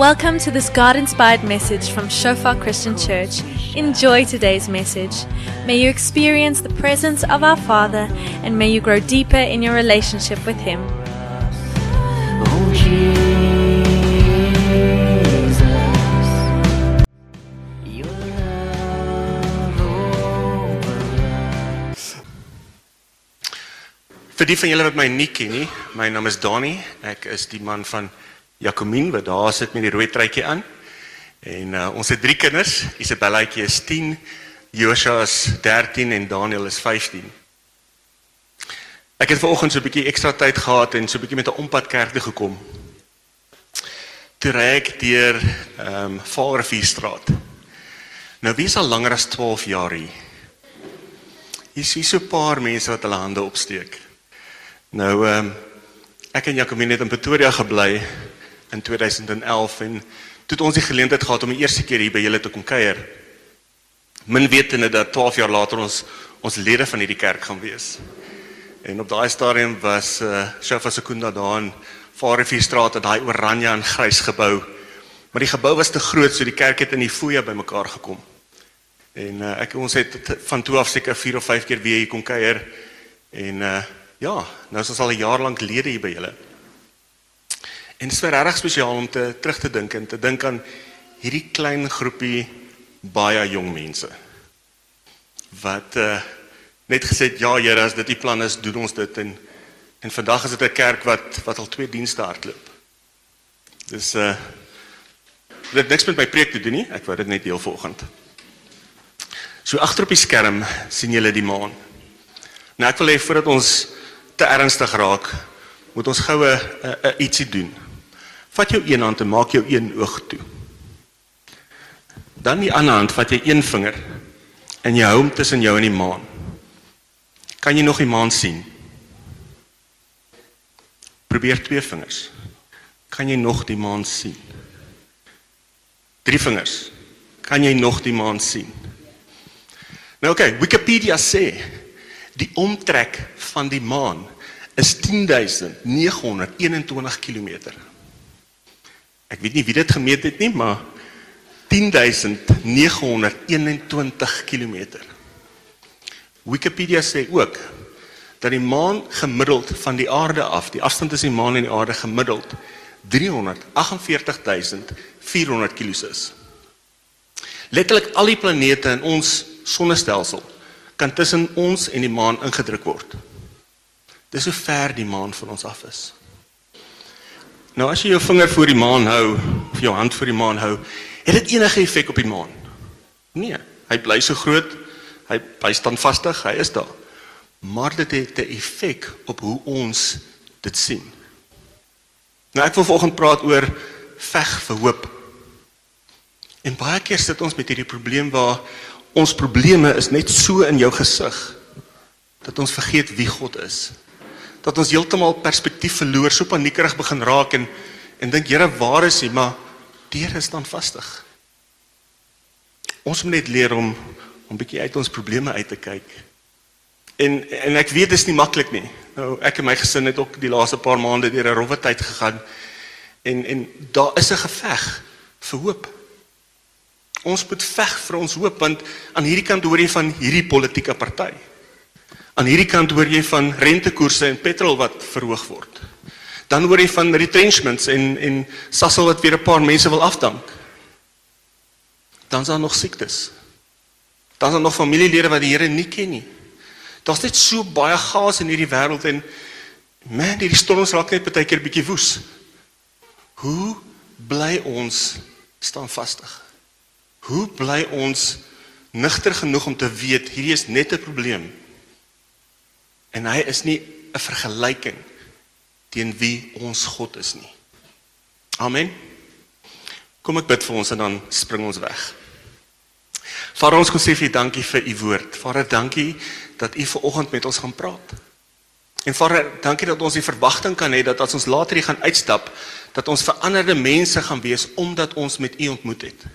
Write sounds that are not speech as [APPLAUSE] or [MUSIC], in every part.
Welcome to this God inspired message from Shofar Christian Church. Enjoy today's message. May you experience the presence of our Father and may you grow deeper in your relationship with Him. Vir die van julle wat my nie ken nie, my naam is Dani. Ek is die man van Jacomien wat daar sit met die rooi truitjie aan. En uh, ons het drie kinders. Isabellaitjie is 10, Joshua is 13 en Daniel is 15. Ek het vanoggend so 'n bietjie ekstra tyd gehad en so 'n bietjie met 'n ompad kerk toe gekom. Toe ry ek deur ehm um, Vaalrivierstraat. Nou wie is al langer as 12 jaar hier? Hier is so 'n paar mense wat hulle hande opsteek. Nou ehm um, ek en Jacomien het in Pretoria gebly in 2011 en toe het ons die geleentheid gehad om die eerste keer hier by julle te kom kuier. Min wetende dat 12 jaar later ons ons lede van hierdie kerk gaan wees. En op daai stadium was uh Shofa Sekunda daar in Vaalrivierstraat in daai oranje en grys gebou. Maar die gebou was te groot so die kerk het in die foyer bymekaar gekom. En uh, ek ons het van toe af seker 4 of 5 keer weer hier kom kuier. En uh ja, nou is ons al 'n jaar lank lede hier by julle. En dit is vir regtig spesiaal om te terug te dink en te dink aan hierdie klein groepie baie jong mense wat uh net gesê het ja Here as dit die plan is doen ons dit en en vandag is dit 'n kerk wat wat al twee dienste hardloop. Dis uh dit het niks met my preek te doen nie. Ek wou dit net deel vanoggend. So agter op die skerm sien julle die maan. Nou ek wil hê voordat ons te ernstig raak, moet ons goue 'n uh, ietsie doen. Vat jou een hand en maak jou een oog toe. Dan die ander hand vat jy een vinger en jy hou hom tussen jou en die maan. Kan jy nog die maan sien? Probeer twee vingers. Kan jy nog die maan sien? Drie vingers. Kan jy nog die maan sien? Nou oké, okay, Wikipedia sê die omtrek van die maan is 10921 km. Ek weet nie wie dit gemeet het nie, maar 10921 km. Wikipedia sê ook dat die maan gemiddeld van die aarde af, die afstand tussen die maan en die aarde gemiddeld 348400 km is. Letterlik al die planete in ons sonnestelsel kan tussen ons en die maan ingedruk word. Dis hoe ver die maan van ons af is. Nou as jy jou vinger voor die maan hou of jou hand voor die maan hou, het dit enige effek op die maan? Nee, hy bly so groot, hy hy staan vastig, hy is daar. Maar dit het 'n effek op hoe ons dit sien. Nou ek wil vanoggend praat oor veg vir hoop. En baie keer sit ons met hierdie probleem waar ons probleme is net so in jou gesig dat ons vergeet wie God is. Dat ons heeltemal perspektief verloor, so paniekerig begin raak en en dink Here, waar is U? Maar die Here staan vastig. Ons moet net leer om om bietjie uit ons probleme uit te kyk. En en ek weet dit is nie maklik nie. Nou ek en my gesin het ook die laaste paar maande deur 'n rowwe tyd gegaan. En en daar is 'n geveg vir hoop. Ons moet veg vir ons hoop want aan hierdie kant hoor jy van hierdie politieke party. Aan hierdie kant hoor jy van rentekoerse en petrol wat verhoog word. Dan hoor jy van retrenchments en en Sasol wat weer 'n paar mense wil afdank. Dan is daar nog siektes. Dan is daar nog familielede wat die Here nie ken nie. Daar's net so baie gas in hierdie wêreld en man, hierdie storms raak net baie keer bietjie woes. Hoe bly ons staan vastig? Hoe bly ons nigter genoeg om te weet hierdie is net 'n probleem? En hy is nie 'n vergelyking teen wie ons God is nie. Amen. Kom ek bid vir ons en dan spring ons weg. Vader ons kom sê vir U dankie vir U woord. Vader, dankie dat U ver oggend met ons gaan praat. En Vader, dankie dat ons die verwagting kan hê dat as ons later hier gaan uitstap, dat ons veranderde mense gaan wees omdat ons met U ontmoet het.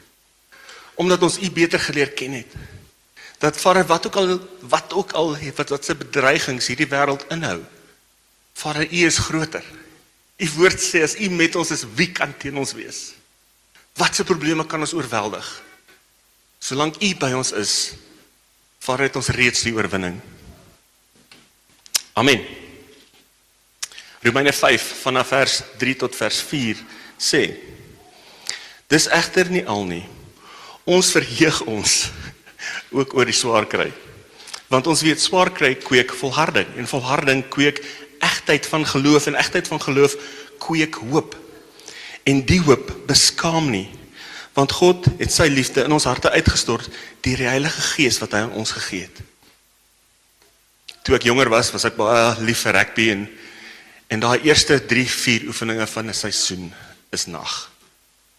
Omdat ons U beter geleer ken het. Dat Vader, wat ook al wat ook al wat wat se bedreigings hierdie wêreld inhou. Vader, U is groter. U woord sê as U met ons is, wie kan teen ons wees? Watse probleme kan ons oorweldig? Solank U by ons is, vaar dit ons reeds die oorwinning. Amen. Romeine 5 vanaf vers 3 tot vers 4 sê: Dis egter nie al nie. Ons verheug ons ook oor die swaar kry. Want ons weet swaar kry kweek volharding en volharding kweek egtheid van geloof en egtheid van geloof kweek hoop. En die hoop beskaam nie want God het sy liefde in ons harte uitgestort deur die Heilige Gees wat hy aan ons gegee het. Toe ek jonger was, was ek baie lief vir rugby en en daai eerste 3, 4 oefeninge van 'n seisoen is nag.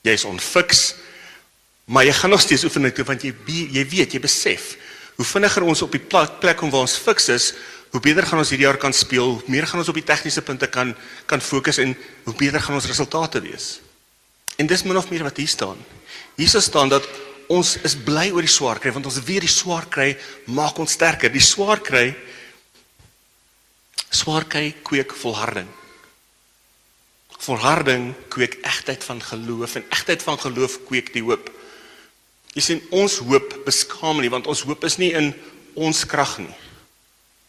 Jy's onfiks, maar jy gaan nog steeds oefen toe want jy jy weet, jy besef hoe vinniger ons op die plek, kom waar ons fiks is, hoe beter gaan ons hierdie jaar kan speel, hoe meer gaan ons op die tegniese punte kan kan fokus en hoe beter gaan ons resultate wees. En dis min of meer wat hier staan. Hier staan dat ons is bly oor die swaar kry want ons weet die swaar kry maak ons sterker. Die swaar kry swaar kry kweek volharding. Volharding kweek egtheid van geloof en egtheid van geloof kweek die hoop. Jy sien ons hoop beskaam nie want ons hoop is nie in ons krag nie.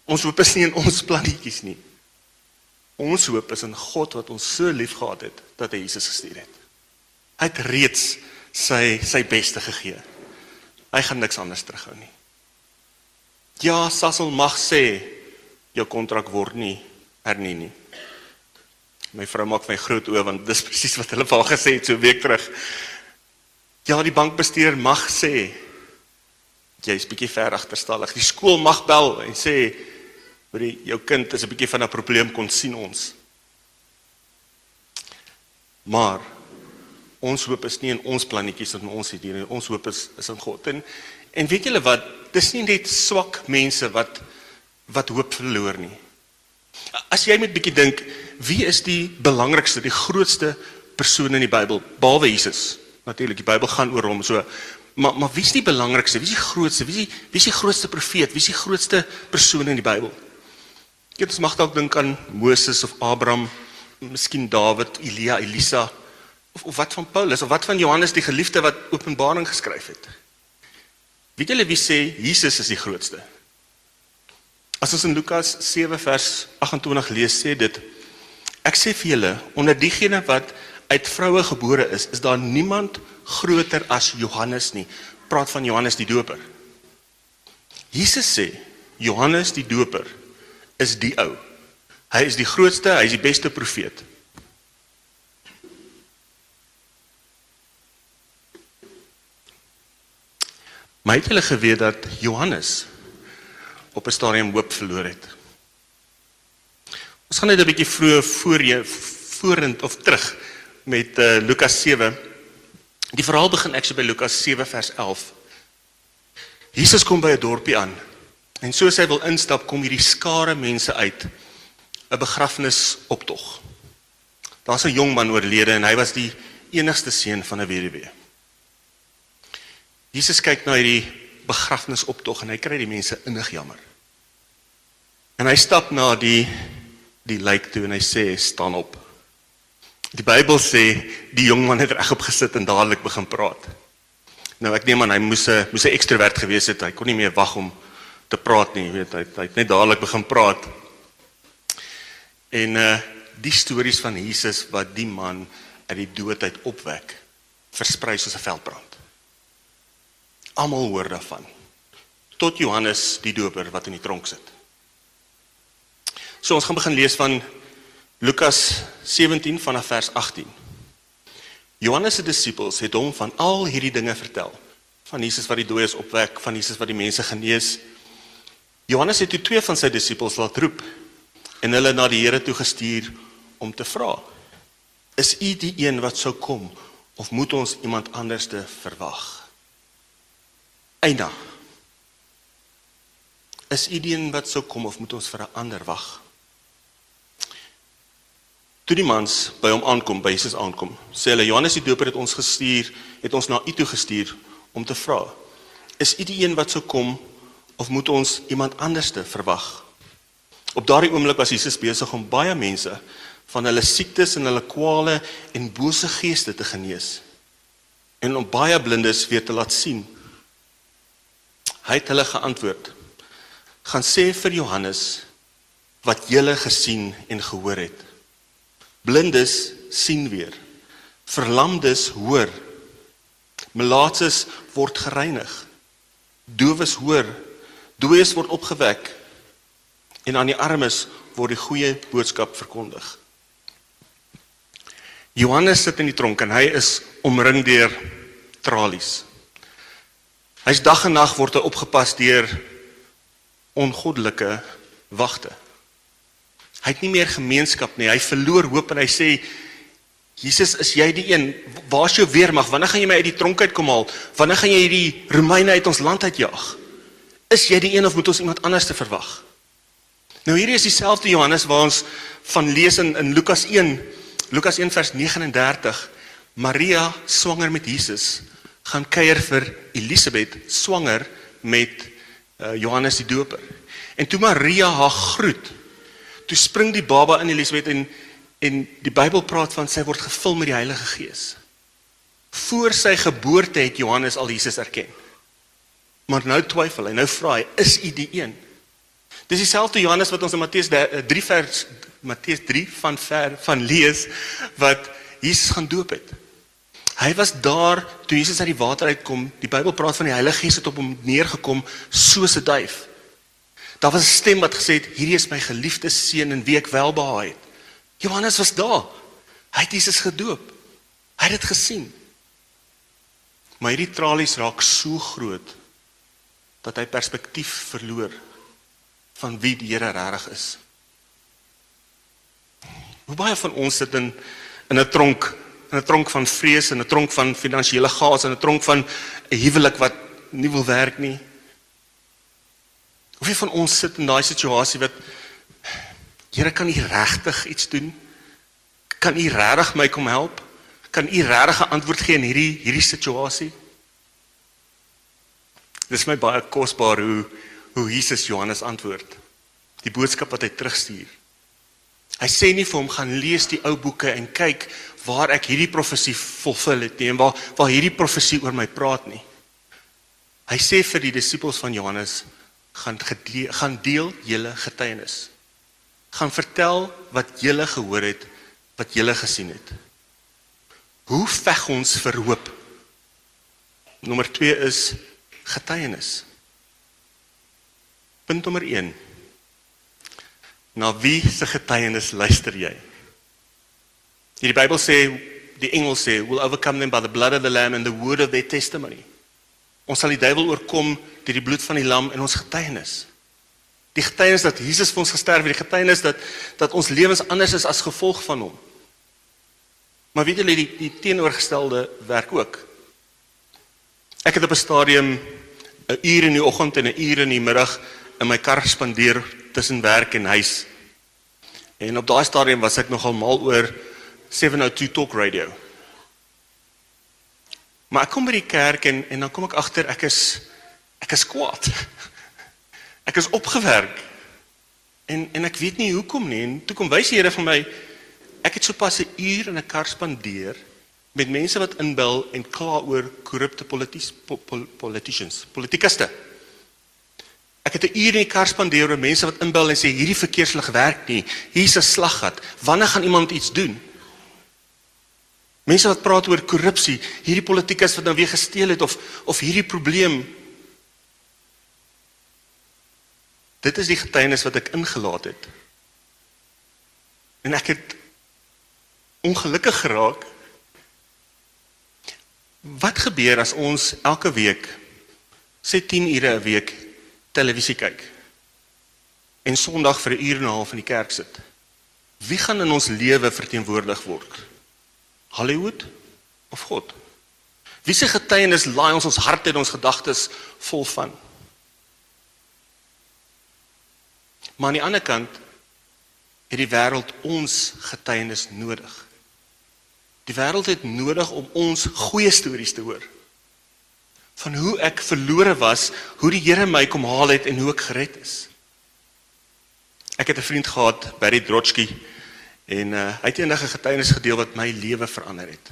Ons hoop is nie in ons plannetjies nie. Ons hoop is in God wat ons so liefgehad het dat hy Jesus gestuur het. Hy het reeds sy sy beste gegee. Hy gaan niks anders terughou nie. Ja, Sassel mag sê jou kontrak word nie hernie nie. My vrou maak my groot oë want dis [LAUGHS] presies wat hulle vir haar gesê het so 'n week terug. Ja, die bankbestuurder mag sê jy's bietjie ver agterstallig. Die skool mag bel en sê jy jou kind is 'n bietjie van 'n probleem kon sien ons. Maar ons hoop is nie in ons plannetjies en ons het hier ons hoop is is in God. En en weet julle wat? Dis nie net swak mense wat wat hoop verloor nie. As jy met bietjie dink, wie is die belangrikste, die grootste persoon in die Bybel behalwe Jesus? Natuurlik, die Bybel gaan oor hom. So, maar maar wie is die belangrikste? Wie is die grootste? Wie is die wie is die grootste profeet? Wie is die grootste persoon in die Bybel? Ek ons mag dalk dink aan Moses of Abraham, miskien Dawid, Elia, Elisa of of wat van Paulus of wat van Johannes die geliefde wat Openbaring geskryf het. Weet julle wie sê Jesus is die grootste? As ons in Lukas 7 vers 28 lees, sê dit Ek sê vir julle, onder diegene wat uit vroue gebore is, is daar niemand groter as Johannes nie. Praat van Johannes die Doper. Jesus sê Johannes die Doper is die ou. Hy is die grootste, hy is die beste profeet. Maar het hulle geweet dat Johannes op 'n stadium hoop verloor het? Ons gaan net 'n bietjie vroeg voor jy vorentoe of terug met uh, Lukas 7. Die verhaal begin ek so by Lukas 7 vers 11. Jesus kom by 'n dorpie aan en soos hy wil instap, kom hierdie skare mense uit 'n begrafnisoptog. Daar's 'n jong man oorlede en hy was die enigste seun van 'n weduwee. Jesus kyk na hierdie begrafnisoptog en hy kry die mense innig jammer. En hy stap na die die lijk toe en hy sê staan op. Die Bybel sê die jong man het regop gesit en dadelik begin praat. Nou ek neem aan hy moes 'n moes 'n ekstrovert gewees het. Hy kon nie meer wag om te praat nie, jy weet, hy, hy het net dadelik begin praat. En uh die stories van Jesus wat die man uit die dood uit opwek, versprei soos 'n veldbrand. Almal hoor daarvan. Tot Johannes die Doper wat in die tronk sit. So ons gaan begin lees van Lukas 17 vanaf vers 18. Johannes se disippels het hom van al hierdie dinge vertel. Van Jesus wat die dooies opwek, van Jesus wat die mense genees. Johannes het toe twee van sy disippels laat roep en hulle na die Here toe gestuur om te vra: Is u die een wat sou kom of moet ons iemand anderste verwag? Eina. Is u die een wat sou kom of moet ons vir 'n ander wag? Toe die mans by hom aankom, by Jesus aankom, sê hulle Johannes die Doper het ons gestuur, het ons na u toe gestuur om te vra: Is u die een wat sou kom of moet ons iemand anderste verwag? Op daardie oomblik was Jesus besig om baie mense van hulle siektes en hulle kwale en bose geeste te genees. en om baie blindes weer te laat sien. Hy het hulle geantwoord: "Gaan sê vir Johannes wat julle gesien en gehoor het. Blindes sien weer. Verlamdes hoor. Melaatses word gereinig. Dowes hoor. Dooies word opgewek. En aan die armes word die goeie boodskap verkondig. Johannes sit in die tronk en hy is omring deur tralies. Hy's dag en nag word hy opgepas deur ongoddelike wagte. Hy het nie meer gemeenskap nie. Hy verloor hoop en hy sê Jesus, is jy die een? Waar's jou weermag? Wanneer gaan jy my uit die tronk uit kom haal? Wanneer gaan jy hierdie Romeine uit ons land uitjaag? Is jy die een of moet ons iemand anders te verwag? Nou hierdie is dieselfde Johannes waar ons van lees in in Lukas 1, Lukas 1 vers 39. Maria swanger met Jesus gaan kuier vir Elisabet swanger met uh, Johannes die Doper. En toe Maria haar groet, toe spring die baba in Elisabet en en die Bybel praat van sy word gevul met die Heilige Gees. Voor sy geboorte het Johannes al Jesus erken. Maar nou twyfel hy, nou vra hy, is u die een? Dis dieselfde Johannes wat ons in Matteus 3 vers Matteus 3 van ver van lees wat Jesus gaan doop het. Hy was daar toe Jesus uit die water uitkom. Die Bybel praat van die Heilige Gees het op hom neergekom soos 'n duif. Daar was 'n stem wat gesê het: "Hierdie is my geliefde seun in wie ek welbehaag het." Johannes was daar. Hy het Jesus gedoop. Hy het dit gesien. Maar hierdie tralies raak so groot dat hy perspektief verloor van wie die Here regtig is. Hoe baie van ons sit in in 'n tronk, in 'n tronk van vrees en 'n tronk van finansiële gaas en 'n tronk van 'n huwelik wat nie wil werk nie. Hoeveel van ons sit in daai situasie wat Here kan U regtig iets doen? Kan U regtig my kom help? Kan U regtig 'n antwoord gee in hierdie hierdie situasie? Dis my baie kosbaar hoe hoe Jesus Johannes antwoord. Die boodskap wat hy terugstuur. Hy sê nie vir hom gaan lees die ou boeke en kyk waar ek hierdie profesie vervul het nie en waar waar hierdie profesie oor my praat nie. Hy sê vir die disippels van Johannes gaan gedeel, gaan deel julle getuienis. Gaan vertel wat julle gehoor het, wat julle gesien het. Hoe veg ons vir hoop? Nommer 2 is getuienis. Punt nommer 1. Na wie se getuienis luister jy? Die Bybel sê die engel sê, "Will overcome them by the blood of the lamb and the word of their testimony." Ons sal die duiwel oorkom deur die bloed van die lam en ons getuienis. Die getuienis dat Jesus vir ons gesterf het, die getuienis dat dat ons lewens anders is as gevolg van hom. Maar weet julle die die teenoorgestelde werk ook. Ek het op 'n stadium 'n uur in die oggend en 'n uur in die middag in my kar spandeer tussen werk en huis. En op daai stadium was ek nogal mal oor 702 Talk Radio. Maar ek kom by die kerk en en dan kom ek agter ek is ek is kwaad. Ek is opgewerk. En en ek weet nie hoekom nie. En toe kom wys die Here vir my ek het sopas 'n uur in 'n kar spandeer met mense wat inbel en kla oor korrupte polities po, pol, politicians, politikuste. Ek het 'n uur in die kar spandeer met mense wat inbel en sê hierdie verkeerslig werk nie. Hier's 'n slaggat. Wanneer gaan iemand iets doen? Mense wat praat oor korrupsie, hierdie politikus wat nou weer gesteel het of of hierdie probleem. Dit is die getuienis wat ek ingelaat het. En ek het ongelukkig geraak Wat gebeur as ons elke week sê 10 ure 'n week televisie kyk en Sondag vir 'n uur en 'n half in die kerk sit? Wie gaan in ons lewe verteenwoordig word? Hollywood of God? Wie se getuienis laai ons ons harte en ons gedagtes vol van? Maar aan die ander kant het die wêreld ons getuienis nodig. Die wêreld het nodig om ons goeie stories te hoor. Van hoe ek verlore was, hoe die Here my kom haal het en hoe ek gered is. Ek het 'n vriend gehad, Barry Drotsky, en uh, hy het eendag 'n getuienis gedeel wat my lewe verander het.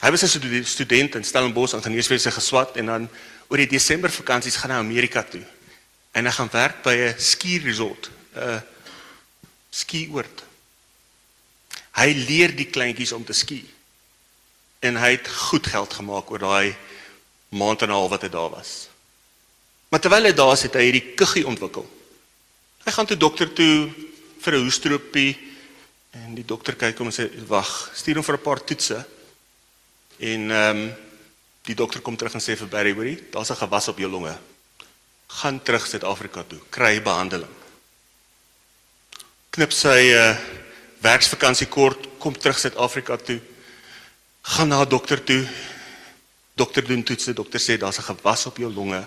Hy was 'n stude- student in Stellenbosch ingenieurswese geswat en dan oor die Desember vakansies gaan hy Amerika toe. En hy gaan werk by 'n ski resort, 'n skioord. Hy leer die kleintjies om te ski. En hy het goed geld gemaak oor daai maand en 'n half wat hy daar was. Maar terwyl hy daar is, het hy hierdie kuggie ontwikkel. Hy gaan toe dokter toe vir 'n hoestropie en die dokter kyk hom en sê wag, stuur hom vir 'n paar toetse. En ehm um, die dokter kom terug en sê vir Barry, hoorie, daar's 'n gewas op jou longe. Gaan terug Suid-Afrika toe, kry behandeling. Knip sy uh werksvakansie kort, kom terug Suid-Afrika toe. Gaan na 'n dokter toe. Dokter doen toetse, dokter sê daar's 'n gewas op jou longe.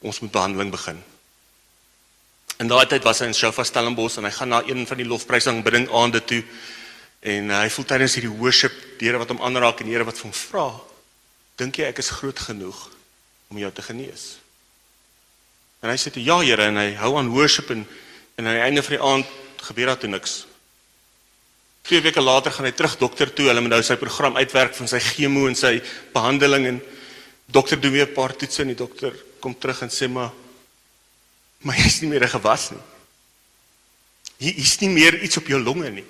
Ons moet behandeling begin. In daai tyd was hy in Shofa Stellenbosch en hy gaan na een van die lofprysing bidding aande toe. En uh, hy voel tydens hierdie worship die Here wat hom aanraak en die Here wat hom vra dink jy ek is groot genoeg om jou te genees? En hy sê toe ja Here en hy hou aan worship en en aan die einde van die aand gebeur daar toe niks. Twee weke later gaan hy terug dokter toe. Hulle moet nou sy program uitwerk van sy chemo en sy behandeling en dokter doen weer 'n paar toetse en die dokter kom terug en sê maar maar jy's nie meer gewas nie. Hier is nie meer iets op jou longe nie.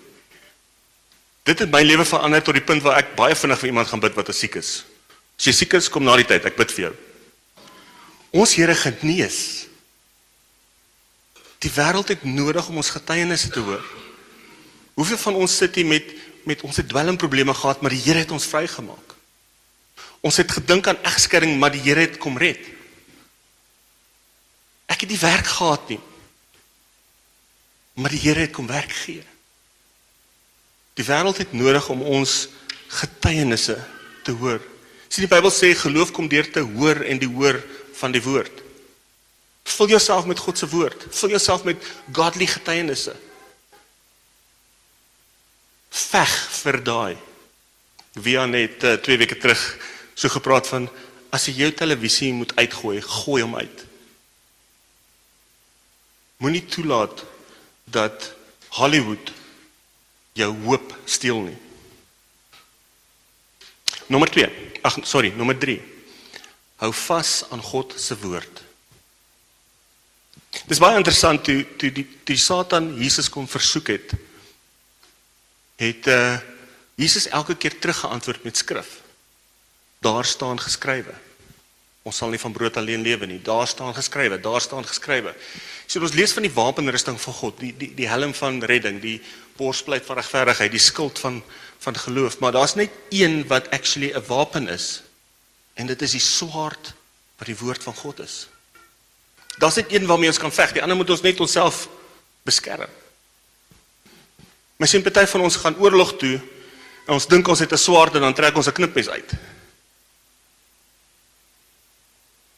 Dit het my lewe verander tot die punt waar ek baie vinnig vir iemand gaan bid wat siek is. As jy siek is, kom na die tyd, ek bid vir jou. Ons Here genees. Die wêreld het nodig om ons getuienisse te hoor. Hoeveel van ons sit hier met met ons het dwelmprobleme gehad, maar die Here het ons vrygemaak. Ons het gedink aan egskeiding, maar die Here het kom red. Het nie werk gehad nie. Maar die Here het kom werk gee. Die wêreld het nodig om ons getuienisse te hoor. Sien die Bybel sê geloof kom deur te hoor en die hoor van die woord. Vul jouself met God se woord. Vul jouself met godly getuienisse. Veg vir daai. Wie aan net uh, twee weke terug so gepraat van as jy jou televisie moet uitgooi, gooi hom uit. Moenie toelaat dat Hollywood jou hoop steel nie. Nommer 2. Ag sorry, nommer 3. Hou vas aan God se woord. Dis baie interessant toe toe die die Satan Jesus kom versoek het. Het uh Jesus elke keer teruggeantwoord met skrif. Daar staan geskrywe. Ons sal nie van brood alleen lewe nie. Daar staan geskrywe, daar staan geskrywe. So ons lees van die wapenrusting van God, die die die helm van redding, die borspleit van regverdigheid, die skild van van geloof, maar daar's net een wat actually 'n wapen is. En dit is die swaard wat die woord van God is. Daar's net een waarmee ons kan veg, die ander moet ons net onsself beskerm. Maar sien party van ons gaan oorlog toe en ons dink ons het 'n swaard en dan trek ons 'n knipmes uit.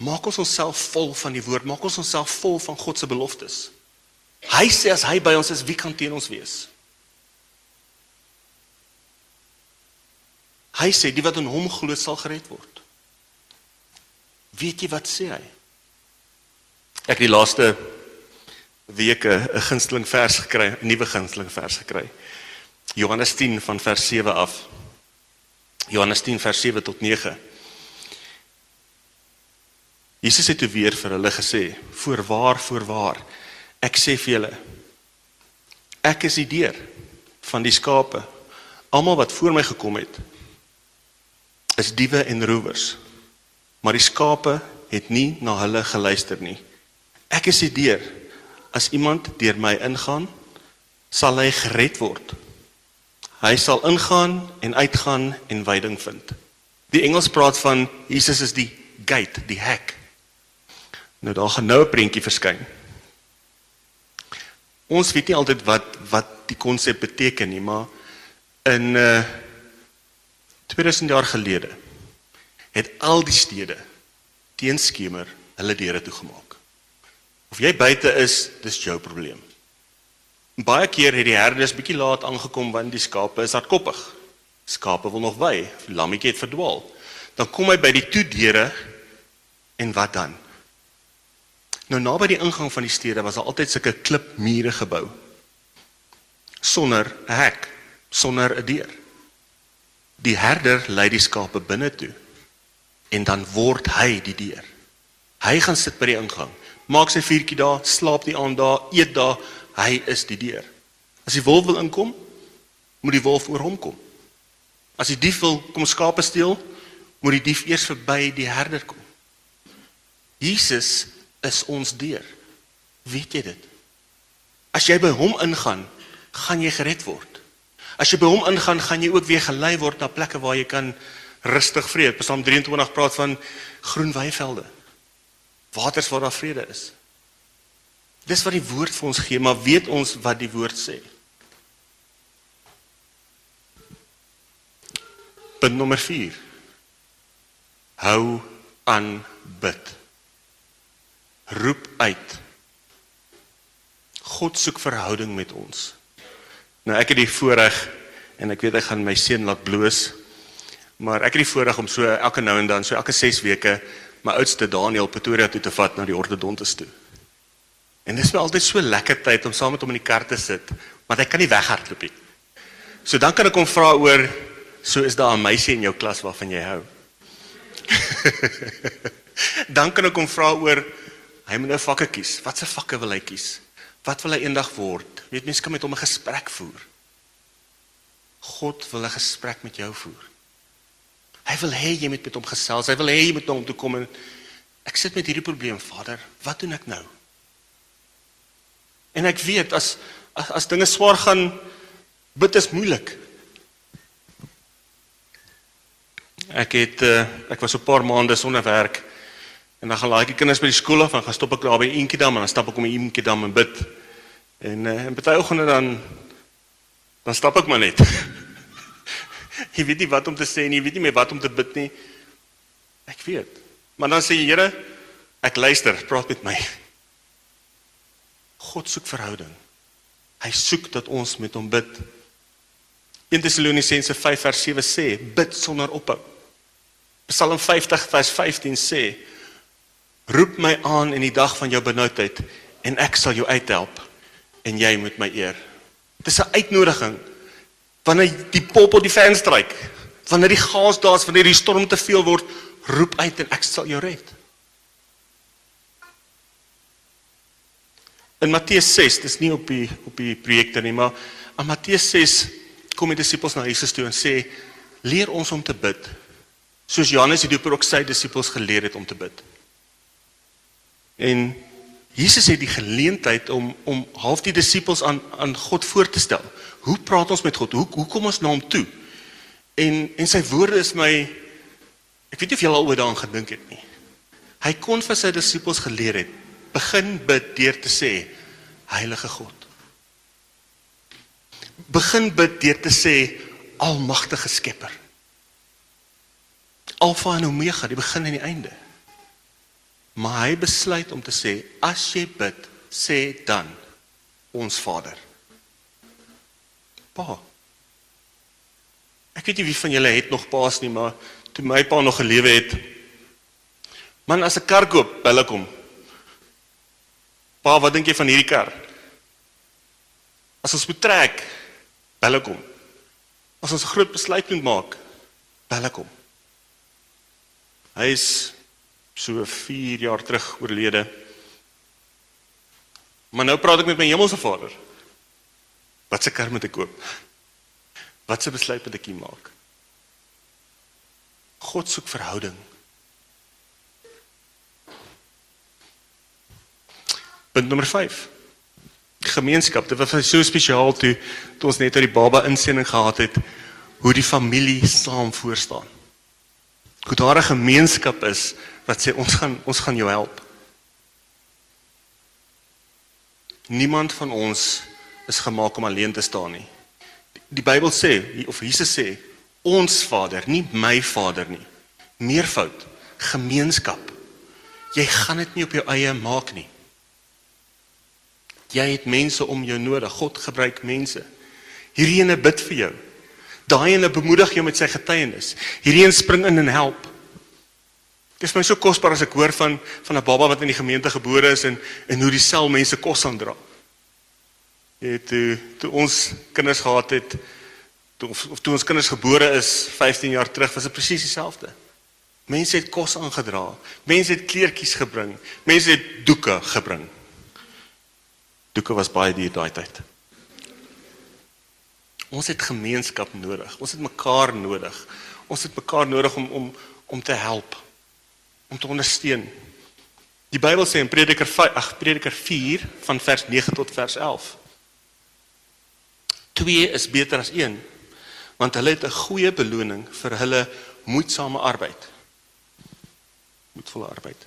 Maak ons onsself vol van die woord, maak ons onsself vol van God se beloftes. Hy sê as hy by ons is, wie kan teen ons wees? Hy sê die wat in hom glo sal gered word. Weet jy wat sê hy? Ek het die laaste weke 'n gunsteling vers gekry, 'n nuwe gunsteling vers gekry. Johannes 10 van vers 7 af. Johannes 10 vers 7 tot 9. Jesus het toe weer vir hulle gesê: "Voorwaar, voorwaar, ek sê vir julle, ek is die deur van die skape. Almal wat voor my gekom het, is diewe en rowers, maar die skape het nie na hulle geluister nie. Ek is die deur. As iemand deur my ingaan, sal hy gered word. Hy sal ingaan en uitgaan en veiding vind." Die Engels praat van Jesus is die gate, die hek. Nou daar gaan nou 'n prentjie verskyn. Ons weet nie altyd wat wat die konsep beteken nie, maar in uh 2000 jaar gelede het al die stede teenskemer hulle deure toegemaak. Of jy buite is, dis jou probleem. Baie keer het die herders bietjie laat aangekom want die skape is hardkoppig. Skape wil nog die lammetjie het verdwaal. Dan kom hy by die toedeure en wat dan? Nou naby die ingang van die stede was daar altyd sulke klipmure gebou. Sonder 'n hek, sonder 'n deur. Die herder lei die skape binne toe en dan word hy die deur. Hy gaan sit by die ingang, maak sy vuurtjie daar, slaap die aand daar, eet daar, hy is die deur. As die wolf wil inkom, moet die wolf oor hom kom. As die dief wil kom skape steel, moet die dief eers verby die herder kom. Jesus is ons deur. Weet jy dit? As jy by hom ingaan, gaan jy gered word. As jy by hom ingaan, gaan jy ook weer gelei word na plekke waar jy kan rustig vrede. Psalm 23 praat van groen weivelde. Waters waar daar vrede is. Dis wat die woord vir ons gee, maar weet ons wat die woord sê? Punt nommer 4. Hou aan bid. Roep uit. God soek verhouding met ons. Nou ek het die voorreg en ek weet ek gaan my seun laat bloos. Maar ek het die voorreg om so elke nou en dan, so elke 6 weke my oudste Daniel Pretoria toe te vat na die ortodontus toe. En dis vir altyd so lekker tyd om saam met hom in die kar te sit, want hy kan nie weghardloop nie. So dan kan ek hom vra oor so is daar 'n meisie in jou klas waarvan jy hou. [LAUGHS] dan kan ek hom vra oor hy moet nou vakke kies. Watse vakke wil hy kies? Wat wil hy eendag word? Weet mense kan met hom 'n gesprek voer. God wil 'n gesprek met jou voer. Hy wil hê jy moet met hom gesels. Hy wil hê jy moet hom toe kom en ek sit met hierdie probleem, Vader. Wat doen ek nou? En ek weet as as, as dinge swaar gaan, bid is moeilik. Ek het uh, ek was 'n paar maande sonder werk en dan gaan laai ek kinders by die skool af en gaan stop ek daar by Eentjiedam en dan stap ek om die Eentjiedam en bid. En uh, en baie oggende dan dan stap ek maar net. [LAUGHS] jy weet nie wat om te sê nie, jy weet nie meer wat om te bid nie. Ek weet. Maar dan sê jy Here, ek luister, praat met my. God soek verhouding. Hy soek dat ons met hom bid. 1 Tessalonisense 5 vers 7 sê, bid sonder ophou. Psalm 50 vers 15 sê, roep my aan in die dag van jou benoudheid en ek sal jou uithelp en jy moet my eer. Dis 'n uitnodiging wanneer die pop op die venster stryk, wanneer die gas daar is, wanneer die storm te veel word, roep uit en ek sal jou red. In Matteus 6, dis nie op die op die projekte nie, maar in Matteus 6 kom die disippels na Jesus toe en sê: "Leer ons om te bid, soos Johannes die Doper ook sy disippels geleer het om te bid." En Jesus het die geleentheid om om half die disippels aan aan God voor te stel. Hoe praat ons met God? Hoe hoe kom ons na hom toe? En en sy woorde is my ek weet nie of jy al oor daaraan gedink het nie. Hy kon vir sy disippels geleer het begin bid deur te sê heilige God. Begin bid deur te sê almagtige Skepper. Alfa en Omega, die begin en die einde. Maar hy besluit om te sê as jy bid, sê dan ons Vader. Pa. Ek weet nie wie van julle het nog paas nie, maar toe my pa nog gelewe het, man as 'n kar koop, bel ek hom Pa, wat dink jy van hierdie kar? As ons moet trek, bel ek hom. As ons 'n groot besluit moet maak, bel ek hom. Hy is so 4 jaar terug oorlede. Maar nou praat ek met my hemelse Vader. Wat se kar moet ek koop? Wat se besluit moet ek maak? God soek verhouding. Punt nommer 5. Gemeenskap. Dit was so spesiaal toe toe ons net uit die baba insending gehad het hoe die familie saam voor staan. Hoe daar 'n gemeenskap is wat sê ons gaan ons gaan jou help. Niemand van ons is gemaak om alleen te staan nie. Die Bybel sê of Jesus sê ons Vader, nie my Vader nie. Meervoud, gemeenskap. Jy gaan dit nie op jou eie maak nie. Jy het mense om jou nodig. God gebruik mense. Hierdie ene bid vir jou. Daai ene bemoedig jou met sy getuienis. Hierdie een spring in en help. Dit is my so kosbaar as ek hoor van van 'n baba wat in die gemeente gebore is en en hoe die sel mense kos aandra. Jy het toe, toe ons kinders gehad het, Toe of, of toe ons kinders gebore is 15 jaar terug, was dit presies dieselfde. Mense het kos aangedra. Mense het kleertjies gebring. Mense het doeke gebring. Doeke was baie duur daai tyd. Ons het gemeenskap nodig. Ons het mekaar nodig. Ons het mekaar nodig om om om te help. Om te ondersteun. Die Bybel sê in Prediker 5, ag Prediker 4 van vers 9 tot vers 11. Twee is beter as een, want hulle het 'n goeie beloning vir hulle moedsame arbeid. Moedvolle arbeid.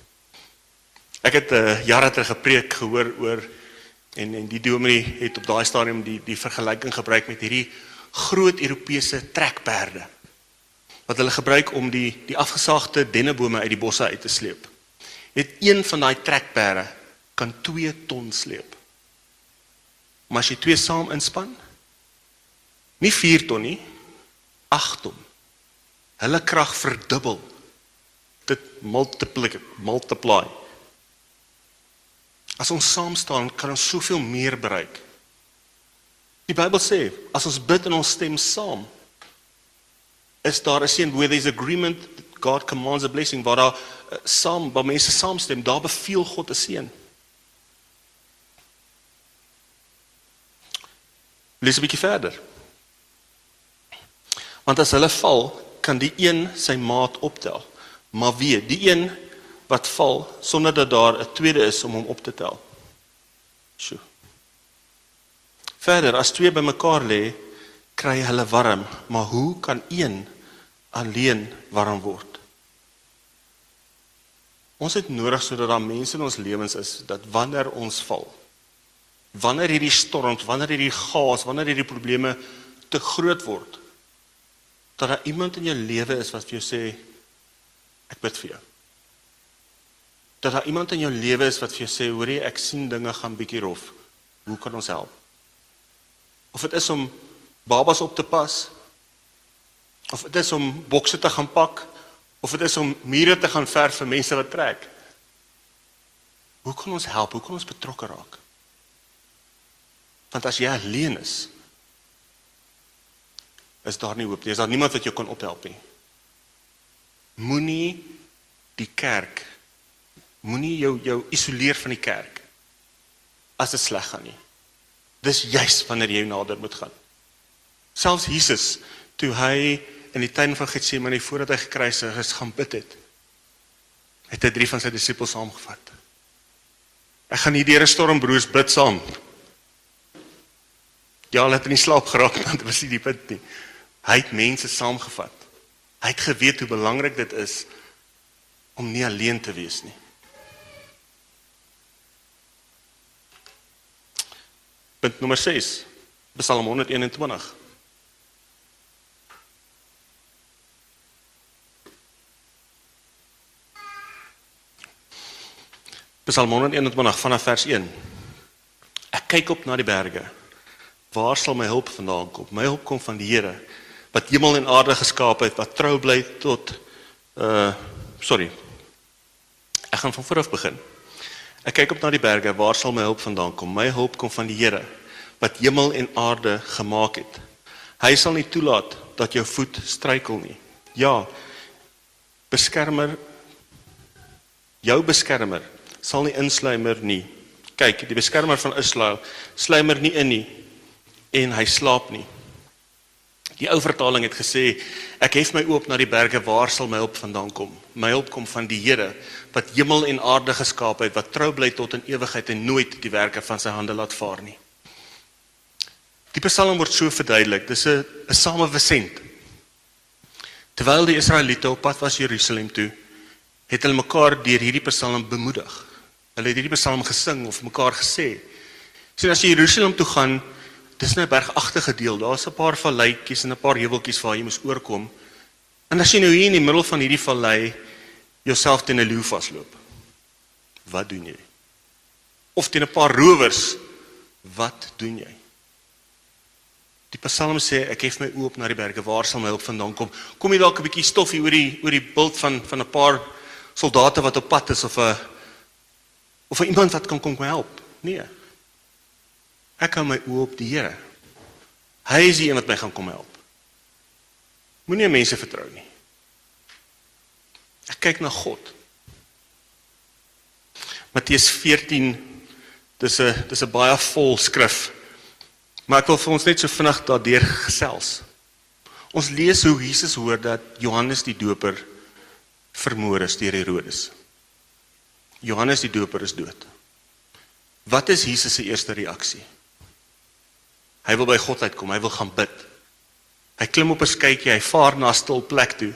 Ek het 'n uh, jare terug gepreek gehoor oor en en die dominee het op daai stadium die die vergelyking gebruik met hierdie groot Europese trekperde wat hulle gebruik om die die afgesaagde dennebome uit die bosse uit te sleep. Het een van daai trekperde kan 2 ton sleep. Maar as jy twee saam inspann, nie 4 ton nie, 8 ton. Hulle krag verdubbel. Dit multiply multiply. As ons saam staan, kan ons soveel meer bereik. Die Bybel sê, as ons bid en ons stem saam, is daar 'n seën where there's agreement God commands a blessing waar daar uh, saam waar mense saamstem daar beveel God 'n seën. Lees 'n bietjie verder. Want as hulle val kan die een sy maat optel. Maar wie die een wat val sonder dat daar 'n tweede is om hom op te tel Sjoe Verder as twee bymekaar lê kry hulle warm, maar hoe kan een alleen warm word? Ons het nodig sodat daar mense in ons lewens is dat wanneer ons val, wanneer hierdie storms, wanneer hierdie gas, wanneer hierdie probleme te groot word, dat daar iemand in jou lewe is wat vir jou sê ek bid vir jou. Dat daar iemand in jou lewe is wat vir jou sê hoorie ek sien dinge gaan bietjie rof. Hoe kan ons help? Of dit is om babas op te pas of dit is om bokse te gaan pak of dit is om mure te gaan verf vir mense wat trek. Hoe kan ons help? Hoe kan ons betrokke raak? Want as jy alleen is, is daar nie hoop nie. Is daar niemand wat jou kan ophelp nie. Moenie die kerk moenie jou jou isoleer van die kerk as dit sleg gaan nie. Dis juis wanneer jy nader moet gaan. Selfs Jesus toe hy in die tuin van Getsemane voordat hy gekruisig is gaan bid het, het hy drie van sy disippels saamgevat. Ek gaan hier deur 'n storm broers bid saam. Ja, hulle het in slaap geraak [LAUGHS] want dit was nie die punt nie. Hy het mense saamgevat. Hy het geweet hoe belangrik dit is om nie alleen te wees nie. Punt nommer 6. Psalm 121. Psalm 121 vanaf vers 1. Ek kyk op na die berge. Waar sal my hulp vandaan kom? My hulp kom van die Here wat hemel en aarde geskaap het, wat trou bly tot uh sorry. Ek gaan van voor af begin. Ek kyk op na die berge, waar sal my hulp vandaan kom? My hulp kom van die Here wat hemel en aarde gemaak het. Hy sal nie toelaat dat jou voet struikel nie. Ja. Beskermer jou beskermer sal nie insluimer nie. Kyk, die beskermer van Israel sluimer nie in nie en hy slaap nie. Die ou vertaling het gesê ek hef my oop na die berge waar sal my hulp vandaan kom? My hulp kom van die Here wat hemel en aarde geskaap het, wat trou bly tot in ewigheid en nooit die werke van sy hande laat vaar nie. Die Psalm word so verduidelik, dis 'n 'n samewesent. Terwyl die Israeliete op pad was Jerusalem toe, het hulle mekaar deur hierdie Psalm bemoedig. Hulle het hierdie psalm gesing of mekaar gesê. Sien as jy Jerusalem toe gaan, dis 'n bergagtige deel. Daar's 'n paar valletjies en 'n paar heuweltjies waar jy moet oorkom. En as jy nou hier in die middel van hierdie vallei jouself teen 'n leeu vasloop, wat doen jy? Of teen 'n paar rowers, wat doen jy? Die Psalm sê ek hef my oop na die berge, waar sal my hulp vandaan kom? Kom jy dalk 'n bietjie stoffie oor die oor die bult van van 'n paar soldate wat op pad is of 'n of vir iemand wat kan kom help. Nee. Ek hou my oë op die Here. Hy is die een wat my gaan kom help. Moenie mense vertrou nie. Ek kyk na God. Matteus 14 dis 'n dis 'n baie vol skrif. Maar ek wil vir ons net so vinnig daardeur gesels. Ons lees hoe Jesus hoor dat Johannes die Doper vermoor is deur Herodes. Johannes die Doper is dood. Wat is Jesus se eerste reaksie? Hy wil by God uitkom, hy wil gaan bid. Hy klim op 'n skytjie, hy vaar na 'n stil plek toe.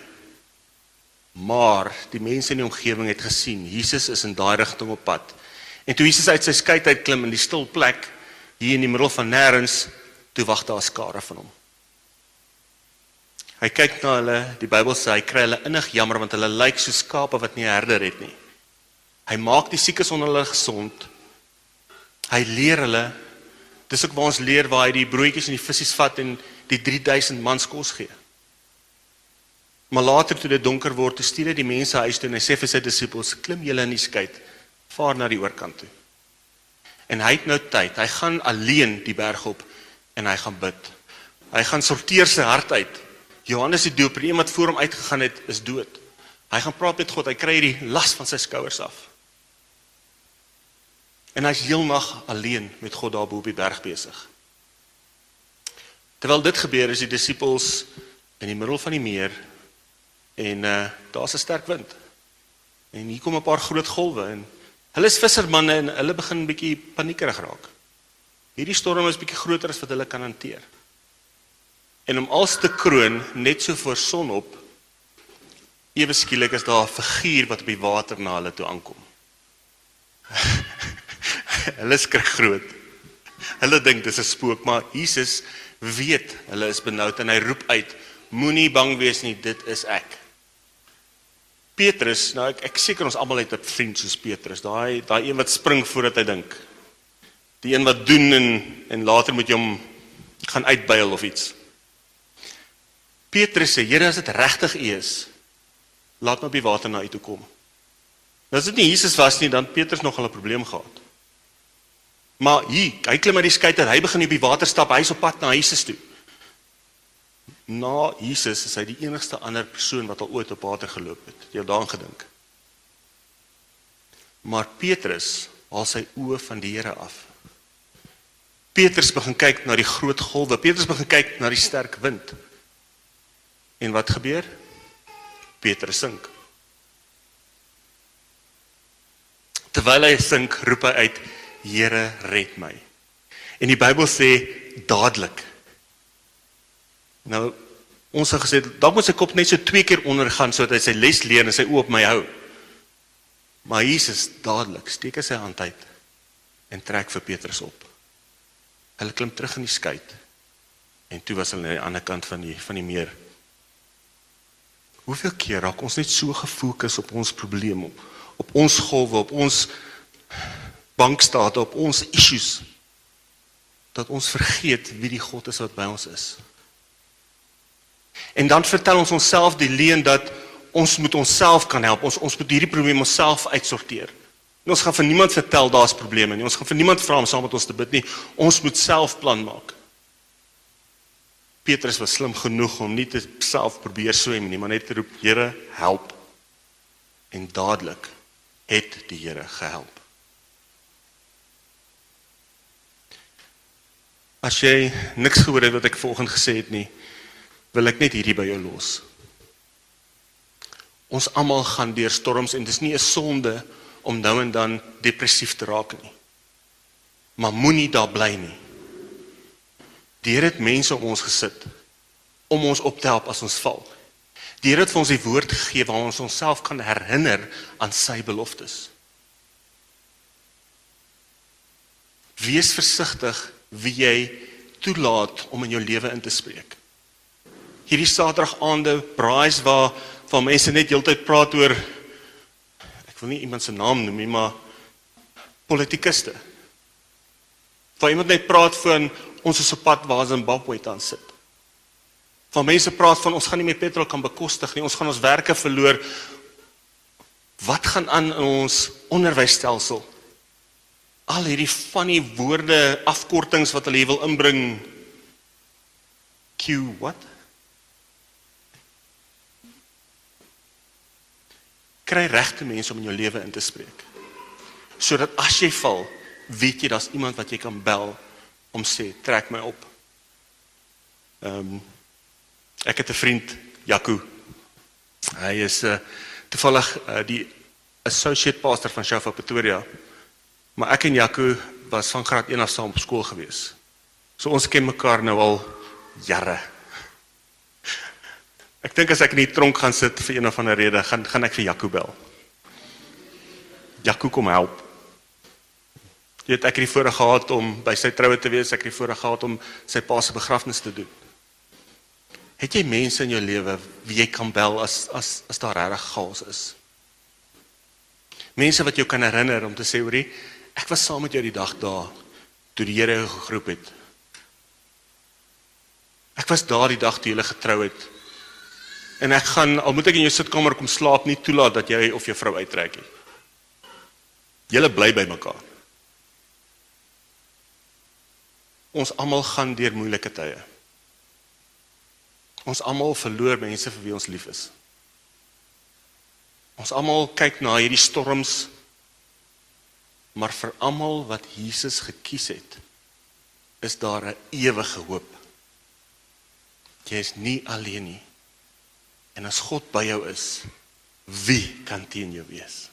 Maar die mense in die omgewing het gesien Jesus is in daai rigting op pad. En toe Jesus uit sy skei uit klim in die stil plek hier in die middel van nêrens, toe wag daar 'n skare van hom. Hy kyk na hulle, die Bybel sê hy kry hulle innig jammer want hulle lyk so skape wat nie 'n herder het nie. Hy maak die siekes onder hulle gesond. Hy leer hulle dis ook waar ons leer waar hy die broodjies en die visse vat en die 3000 mans kos gee. Maar later toe dit donker word, toe stuur hy die mense huis toe en hy sê vir sy disippels: "Klim julle in die skei, vaar na die oorkant toe." En hy het nou tyd. Hy gaan alleen die berg op en hy gaan bid. Hy gaan sorteer sy hart uit. Johannes die Doper, iemand voor hom uitgegaan het, is dood. Hy gaan praat met God. Hy kry hierdie las van sy skouers af. En hy's heelnag alleen met God daar bo op die berg besig. Terwyl dit gebeur is die disippels in die middel van die meer en uh daar's 'n sterk wind. En hier kom 'n paar groot golwe en hulle is vissermanne en hulle begin bietjie paniekerig raak. Hierdie storm is bietjie groter as wat hulle kan hanteer. En om als te kroon net so voor sonop ewe skielik is daar 'n figuur wat op die water na hulle toe aankom. [LAUGHS] hulle skrik groot. Hulle dink dis 'n spook, maar Jesus weet hulle is benoud en hy roep uit: Moenie bang wees nie, dit is ek. Petrus, nou ek ek seker ons almal het 'n vriend soos Petrus, daai daai een wat spring voordat hy dink. Die een wat doen en en later moet jy hom gaan uitbuil of iets. Petrus sê: "Here, as dit regtig U is, laat my op die water na U toe kom." Nou as dit nie Jesus was nie, dan Petrus nog 'n probleem gehad. Maar hier, hy klim uit die skei uit, hy begin op die water stap, hy's op pad na Jesus toe. Na Jesus is hy die enigste ander persoon wat al ooit op water geloop het. Jy het daaraan gedink. Maar Petrus haal sy oë van die Here af. Petrus begin kyk na die groot golwe. Petrus begin kyk na die sterk wind. En wat gebeur? Petrus sink. Terwyl hy sink, roep hy uit: "Here, red my." En die Bybel sê dadelik. Nou ons het gesê dalk moet sy kop net so twee keer ondergaan sodat hy sy les leer en sy oë op my hou. Maar Jesus dadelik steek sy hand uit en trek vir Petrus op. Hulle klim terug in die skei. En toe was hulle aan die ander kant van die van die meer. Hoeveel keer raak ons net so gefokus op ons probleme, op, op ons golwe, op ons bankstate, op ons issues dat ons vergeet wie die God is wat by ons is. En dan vertel ons onsself die leuen dat ons moet onsself kan help. Ons ons moet hierdie probleem onsself uitsorteer. En ons gaan vir niemand vertel daar's probleme nie. Ons gaan vir niemand vra om saam met ons te bid nie. Ons moet self plan maak. Petrus was slim genoeg om nie te self probeer swem nie, maar net te roep, Here, help. En dadelik het die Here gehelp. As jy niks gehoor het wat ek vanoggend gesê het nie, wil ek net hierdie by jou los. Ons almal gaan deur storms en dis nie 'n sonde om nou en dan depressief te raak nie. Maar moenie daar bly nie. Die Here het mense om ons gesit om ons op te help as ons val. Die Here het vir ons die woord gegee waar ons onsself kan herinner aan sy beloftes. Wees versigtig wie jy toelaat om in jou lewe in te spreek. Hierdie Saterdag aande braais waar waar mense net heeltyd praat oor ek wil nie iemand se naam noem nie, maar politikuste. Waar iemand net praat van ons is op pad waar Zimbabwe tans sit. Van mense praat van ons gaan nie meer petrol kan bekostig nie, ons gaan ons werke verloor. Wat gaan aan in ons onderwysstelsel? al hierdie van die woorde, afkortings wat hulle wil inbring. Q wat? Kry regte mense om in jou lewe in te spreek. Sodat as jy val, weet jy daar's iemand wat jy kan bel om sê trek my op. Ehm um, ek het 'n vriend, Jaco. Hy is 'n uh, toevallig uh, die associate pastor van Shafa Pretoria. Maar ek en Jaco was van graad 1 af saam op skool gewees. So ons ken mekaar nou al jare. Ek dink as ek in die tronk gaan sit vir een of ander rede, gaan gaan ek vir Jaco bel. Jaco kom help. Jy weet ek het die voorreg gehad om by sy troue te wees, ek het die voorreg gehad om sy pa se begrafnis te doen. Het jy mense in jou lewe wie jy kan bel as as as daar regtig chaos is? Mense wat jou kan herinner om te sê, "Hoerie, ek was saam met jou die dag daar toe die Here jou geroep het." Ek was daar die dag toe jy getrou het. En ek gaan al moet ek in jou sitkamer kom slaap nie toelaat dat jy of jou vrou uittrek nie. Julle bly by mekaar. Ons almal gaan deur moeilike tye. Ons almal verloor mense vir wie ons lief is. Ons almal kyk na hierdie storms maar vir almal wat Jesus gekies het is daar 'n ewige hoop. Jy is nie alleen nie. En as God by jou is, wie kan teen jou wees?